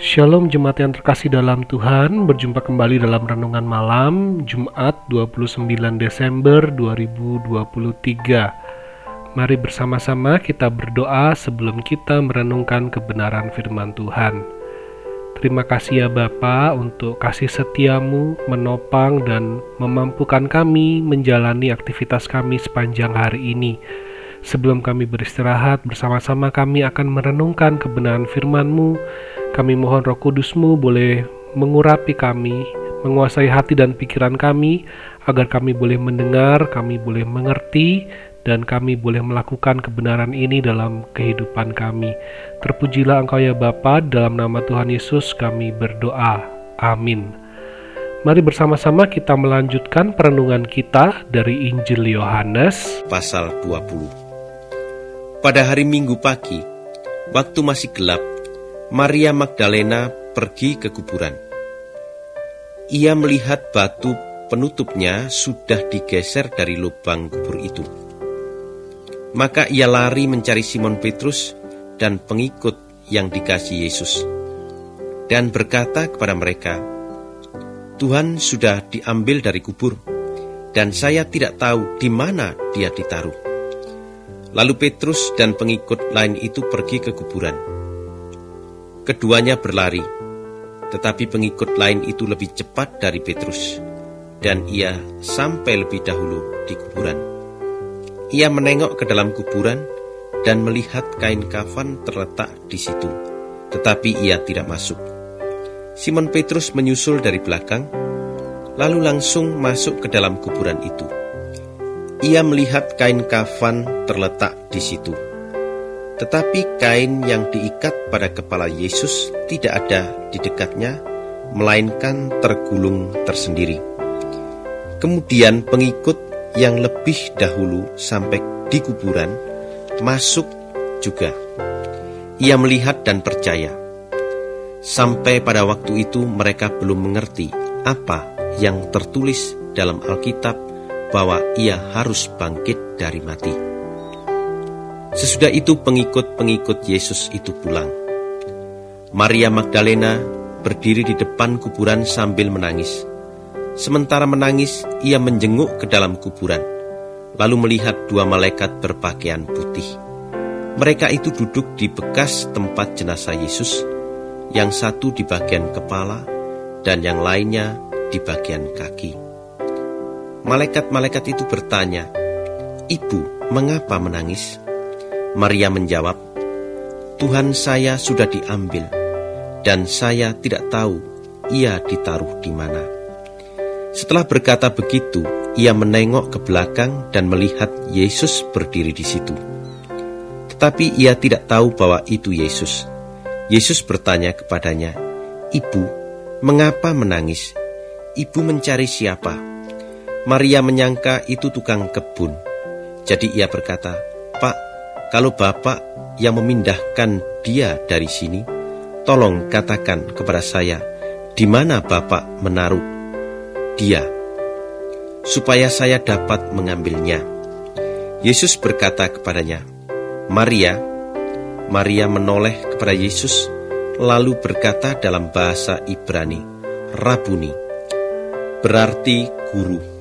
Shalom jemaat yang terkasih dalam Tuhan Berjumpa kembali dalam Renungan Malam Jumat 29 Desember 2023 Mari bersama-sama kita berdoa sebelum kita merenungkan kebenaran firman Tuhan. Terima kasih ya Bapa untuk kasih setiamu menopang dan memampukan kami menjalani aktivitas kami sepanjang hari ini Sebelum kami beristirahat bersama-sama kami akan merenungkan kebenaran firman-Mu kami mohon roh kudusmu boleh mengurapi kami, menguasai hati dan pikiran kami, agar kami boleh mendengar, kami boleh mengerti, dan kami boleh melakukan kebenaran ini dalam kehidupan kami. Terpujilah Engkau ya Bapa, dalam nama Tuhan Yesus kami berdoa. Amin. Mari bersama-sama kita melanjutkan perenungan kita dari Injil Yohanes pasal 20. Pada hari Minggu pagi, waktu masih gelap, Maria Magdalena pergi ke kuburan. Ia melihat batu penutupnya sudah digeser dari lubang kubur itu. Maka ia lari mencari Simon Petrus dan pengikut yang dikasih Yesus. Dan berkata kepada mereka, Tuhan sudah diambil dari kubur, dan saya tidak tahu di mana dia ditaruh. Lalu Petrus dan pengikut lain itu pergi ke kuburan Keduanya berlari, tetapi pengikut lain itu lebih cepat dari Petrus, dan ia sampai lebih dahulu di kuburan. Ia menengok ke dalam kuburan dan melihat kain kafan terletak di situ, tetapi ia tidak masuk. Simon Petrus menyusul dari belakang, lalu langsung masuk ke dalam kuburan itu. Ia melihat kain kafan terletak di situ tetapi kain yang diikat pada kepala Yesus tidak ada di dekatnya, melainkan tergulung tersendiri. Kemudian pengikut yang lebih dahulu sampai di kuburan masuk juga. Ia melihat dan percaya. Sampai pada waktu itu mereka belum mengerti apa yang tertulis dalam Alkitab bahwa ia harus bangkit dari mati. Sesudah itu pengikut-pengikut Yesus itu pulang. Maria Magdalena berdiri di depan kuburan sambil menangis. Sementara menangis, ia menjenguk ke dalam kuburan, lalu melihat dua malaikat berpakaian putih. Mereka itu duduk di bekas tempat jenazah Yesus, yang satu di bagian kepala dan yang lainnya di bagian kaki. Malaikat-malaikat itu bertanya, "Ibu, mengapa menangis?" Maria menjawab, Tuhan saya sudah diambil, dan saya tidak tahu ia ditaruh di mana. Setelah berkata begitu, ia menengok ke belakang dan melihat Yesus berdiri di situ. Tetapi ia tidak tahu bahwa itu Yesus. Yesus bertanya kepadanya, Ibu, mengapa menangis? Ibu mencari siapa? Maria menyangka itu tukang kebun. Jadi ia berkata, Pak, kalau Bapak yang memindahkan dia dari sini, tolong katakan kepada saya di mana Bapak menaruh dia, supaya saya dapat mengambilnya. Yesus berkata kepadanya, Maria. Maria menoleh kepada Yesus, lalu berkata dalam bahasa Ibrani, Rabuni, berarti guru.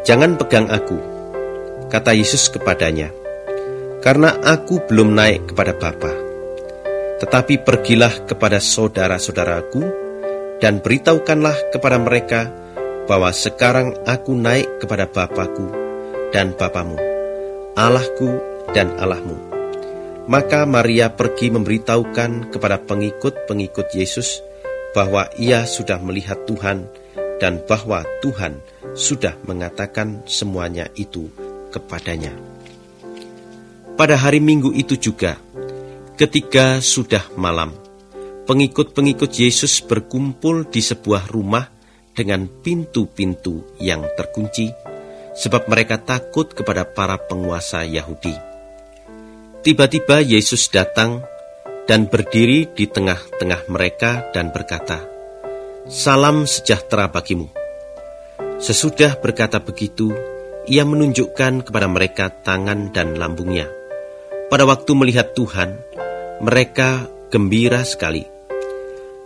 Jangan pegang aku, kata Yesus kepadanya karena aku belum naik kepada Bapa. Tetapi pergilah kepada saudara-saudaraku dan beritahukanlah kepada mereka bahwa sekarang aku naik kepada Bapakku dan Bapamu, Allahku dan Allahmu. Maka Maria pergi memberitahukan kepada pengikut-pengikut Yesus bahwa ia sudah melihat Tuhan dan bahwa Tuhan sudah mengatakan semuanya itu kepadanya. Pada hari Minggu itu juga, ketika sudah malam, pengikut-pengikut Yesus berkumpul di sebuah rumah dengan pintu-pintu yang terkunci, sebab mereka takut kepada para penguasa Yahudi. Tiba-tiba Yesus datang dan berdiri di tengah-tengah mereka dan berkata, "Salam sejahtera bagimu." Sesudah berkata begitu, ia menunjukkan kepada mereka tangan dan lambungnya. Pada waktu melihat Tuhan, mereka gembira sekali.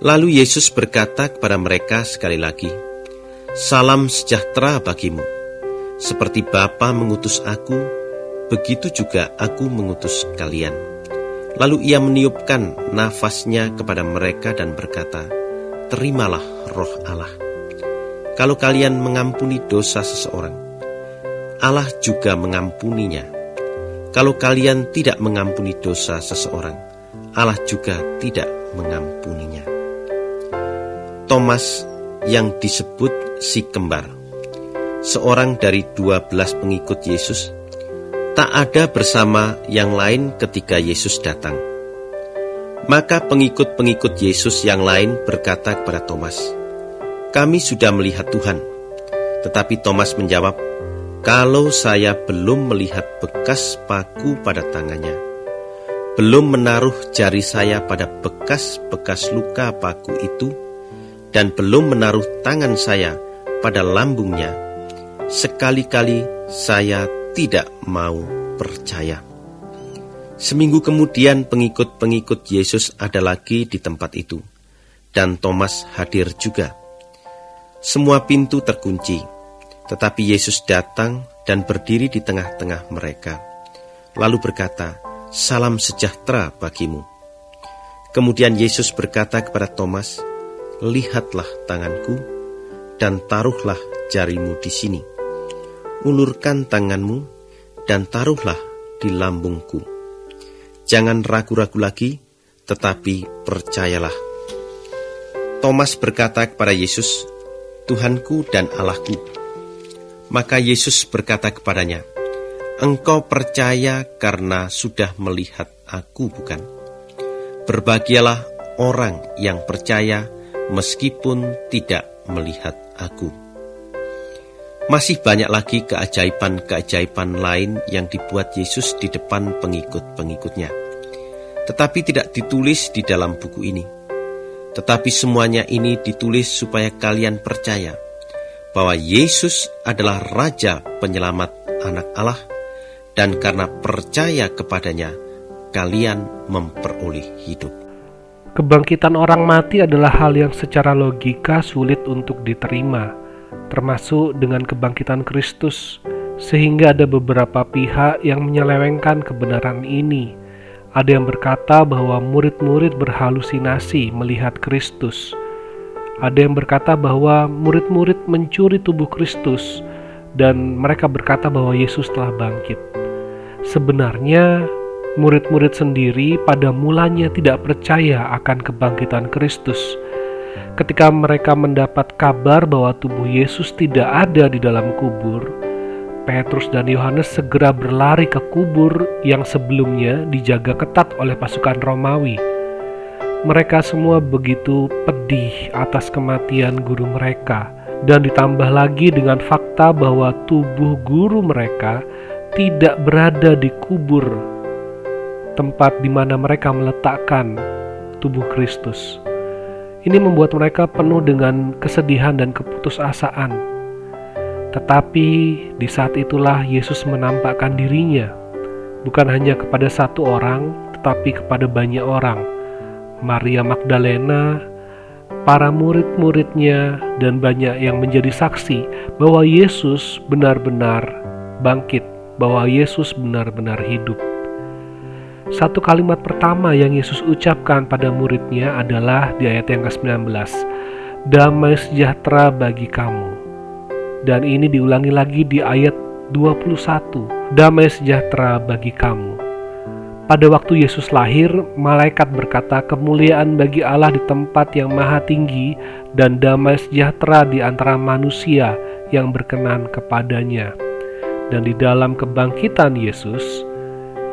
Lalu Yesus berkata kepada mereka sekali lagi, Salam sejahtera bagimu. Seperti Bapa mengutus aku, begitu juga aku mengutus kalian. Lalu ia meniupkan nafasnya kepada mereka dan berkata, Terimalah roh Allah. Kalau kalian mengampuni dosa seseorang, Allah juga mengampuninya. Kalau kalian tidak mengampuni dosa seseorang, Allah juga tidak mengampuninya. Thomas yang disebut si kembar, seorang dari dua belas pengikut Yesus, tak ada bersama yang lain ketika Yesus datang. Maka pengikut-pengikut Yesus yang lain berkata kepada Thomas, "Kami sudah melihat Tuhan." Tetapi Thomas menjawab, "Kalau saya belum melihat bekas paku pada tangannya, belum menaruh jari saya pada bekas-bekas luka paku itu, dan belum menaruh tangan saya pada lambungnya, sekali-kali saya tidak mau percaya. Seminggu kemudian pengikut-pengikut Yesus ada lagi di tempat itu, dan Thomas hadir juga. Semua pintu terkunci, tetapi Yesus datang dan berdiri di tengah-tengah mereka, lalu berkata, "Salam sejahtera bagimu." Kemudian Yesus berkata kepada Thomas, lihatlah tanganku, dan taruhlah jarimu di sini. Ulurkan tanganmu, dan taruhlah di lambungku. Jangan ragu-ragu lagi, tetapi percayalah. Thomas berkata kepada Yesus, Tuhanku dan Allahku. Maka Yesus berkata kepadanya, Engkau percaya karena sudah melihat aku bukan? Berbahagialah orang yang percaya meskipun tidak melihat aku. Masih banyak lagi keajaiban-keajaiban lain yang dibuat Yesus di depan pengikut-pengikutnya. Tetapi tidak ditulis di dalam buku ini. Tetapi semuanya ini ditulis supaya kalian percaya bahwa Yesus adalah Raja penyelamat anak Allah dan karena percaya kepadanya kalian memperoleh hidup. Kebangkitan orang mati adalah hal yang secara logika sulit untuk diterima, termasuk dengan kebangkitan Kristus, sehingga ada beberapa pihak yang menyelewengkan kebenaran ini. Ada yang berkata bahwa murid-murid berhalusinasi melihat Kristus. Ada yang berkata bahwa murid-murid mencuri tubuh Kristus, dan mereka berkata bahwa Yesus telah bangkit. Sebenarnya, murid-murid sendiri pada mulanya tidak percaya akan kebangkitan Kristus. Ketika mereka mendapat kabar bahwa tubuh Yesus tidak ada di dalam kubur, Petrus dan Yohanes segera berlari ke kubur yang sebelumnya dijaga ketat oleh pasukan Romawi. Mereka semua begitu pedih atas kematian guru mereka, dan ditambah lagi dengan fakta bahwa tubuh guru mereka tidak berada di kubur tempat di mana mereka meletakkan tubuh Kristus. Ini membuat mereka penuh dengan kesedihan dan keputusasaan. Tetapi di saat itulah Yesus menampakkan dirinya, bukan hanya kepada satu orang, tetapi kepada banyak orang. Maria Magdalena, para murid-muridnya, dan banyak yang menjadi saksi bahwa Yesus benar-benar bangkit, bahwa Yesus benar-benar hidup. Satu kalimat pertama yang Yesus ucapkan pada muridnya adalah di ayat yang ke-19, Damai sejahtera bagi kamu. Dan ini diulangi lagi di ayat 21, Damai sejahtera bagi kamu. Pada waktu Yesus lahir, malaikat berkata kemuliaan bagi Allah di tempat yang maha tinggi dan damai sejahtera di antara manusia yang berkenan kepadanya. Dan di dalam kebangkitan Yesus,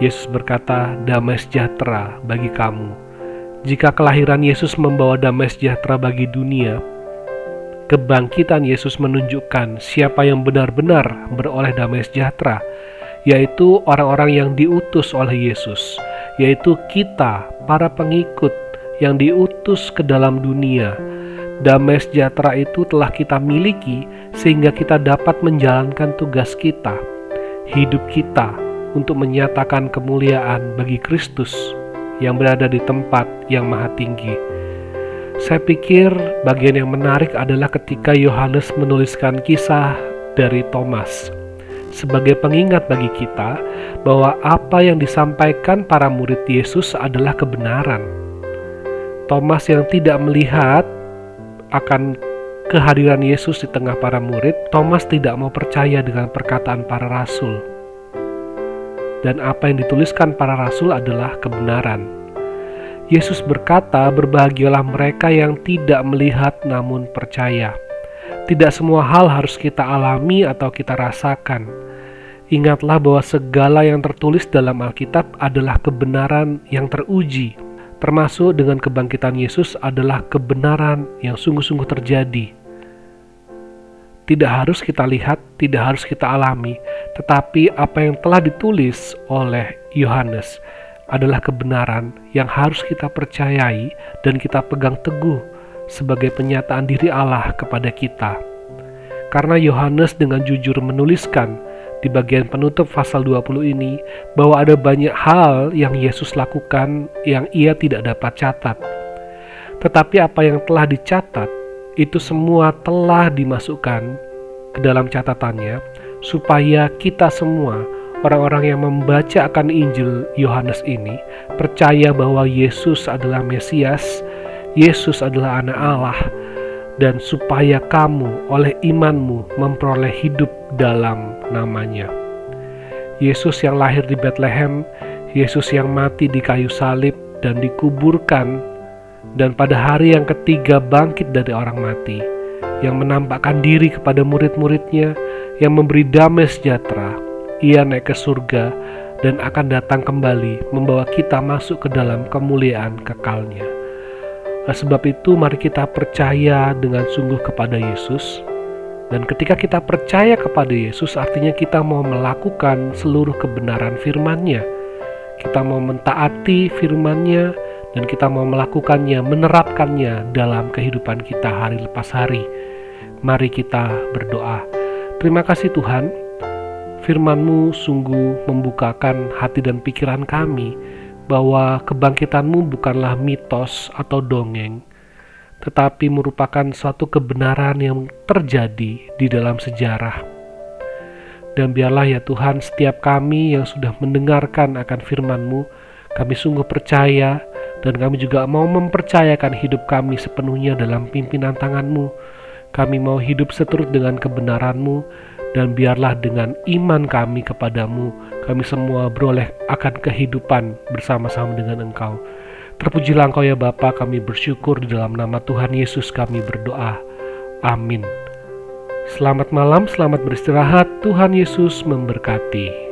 Yesus berkata, "Damai sejahtera bagi kamu." Jika kelahiran Yesus membawa damai sejahtera bagi dunia, kebangkitan Yesus menunjukkan siapa yang benar-benar beroleh damai sejahtera, yaitu orang-orang yang diutus oleh Yesus, yaitu kita, para pengikut yang diutus ke dalam dunia. Damai sejahtera itu telah kita miliki, sehingga kita dapat menjalankan tugas kita, hidup kita untuk menyatakan kemuliaan bagi Kristus yang berada di tempat yang maha tinggi. Saya pikir bagian yang menarik adalah ketika Yohanes menuliskan kisah dari Thomas sebagai pengingat bagi kita bahwa apa yang disampaikan para murid Yesus adalah kebenaran. Thomas yang tidak melihat akan kehadiran Yesus di tengah para murid, Thomas tidak mau percaya dengan perkataan para rasul. Dan apa yang dituliskan para rasul adalah kebenaran. Yesus berkata, "Berbahagialah mereka yang tidak melihat namun percaya." Tidak semua hal harus kita alami atau kita rasakan. Ingatlah bahwa segala yang tertulis dalam Alkitab adalah kebenaran yang teruji, termasuk dengan kebangkitan Yesus adalah kebenaran yang sungguh-sungguh terjadi. Tidak harus kita lihat, tidak harus kita alami, tetapi apa yang telah ditulis oleh Yohanes adalah kebenaran yang harus kita percayai dan kita pegang teguh sebagai penyataan diri Allah kepada kita. Karena Yohanes dengan jujur menuliskan di bagian penutup pasal 20 ini bahwa ada banyak hal yang Yesus lakukan yang ia tidak dapat catat. Tetapi apa yang telah dicatat itu semua telah dimasukkan ke dalam catatannya supaya kita semua orang-orang yang membaca akan Injil Yohanes ini percaya bahwa Yesus adalah Mesias, Yesus adalah anak Allah, dan supaya kamu oleh imanmu memperoleh hidup dalam namanya. Yesus yang lahir di Bethlehem, Yesus yang mati di kayu salib dan dikuburkan, dan pada hari yang ketiga bangkit dari orang mati, yang menampakkan diri kepada murid-muridnya, yang memberi damai sejahtera, ia naik ke surga dan akan datang kembali membawa kita masuk ke dalam kemuliaan kekalnya. Nah, sebab itu mari kita percaya dengan sungguh kepada Yesus dan ketika kita percaya kepada Yesus artinya kita mau melakukan seluruh kebenaran firman-Nya. Kita mau mentaati firman-Nya dan kita mau melakukannya, menerapkannya dalam kehidupan kita hari lepas hari. Mari kita berdoa. Terima kasih Tuhan, firman-Mu sungguh membukakan hati dan pikiran kami bahwa kebangkitan-Mu bukanlah mitos atau dongeng, tetapi merupakan suatu kebenaran yang terjadi di dalam sejarah. Dan biarlah ya Tuhan setiap kami yang sudah mendengarkan akan firman-Mu, kami sungguh percaya dan kami juga mau mempercayakan hidup kami sepenuhnya dalam pimpinan tangan-Mu. Kami mau hidup seturut dengan kebenaran-Mu dan biarlah dengan iman kami kepadamu, kami semua beroleh akan kehidupan bersama-sama dengan Engkau. Terpujilah Engkau ya Bapa, kami bersyukur di dalam nama Tuhan Yesus kami berdoa. Amin. Selamat malam, selamat beristirahat. Tuhan Yesus memberkati.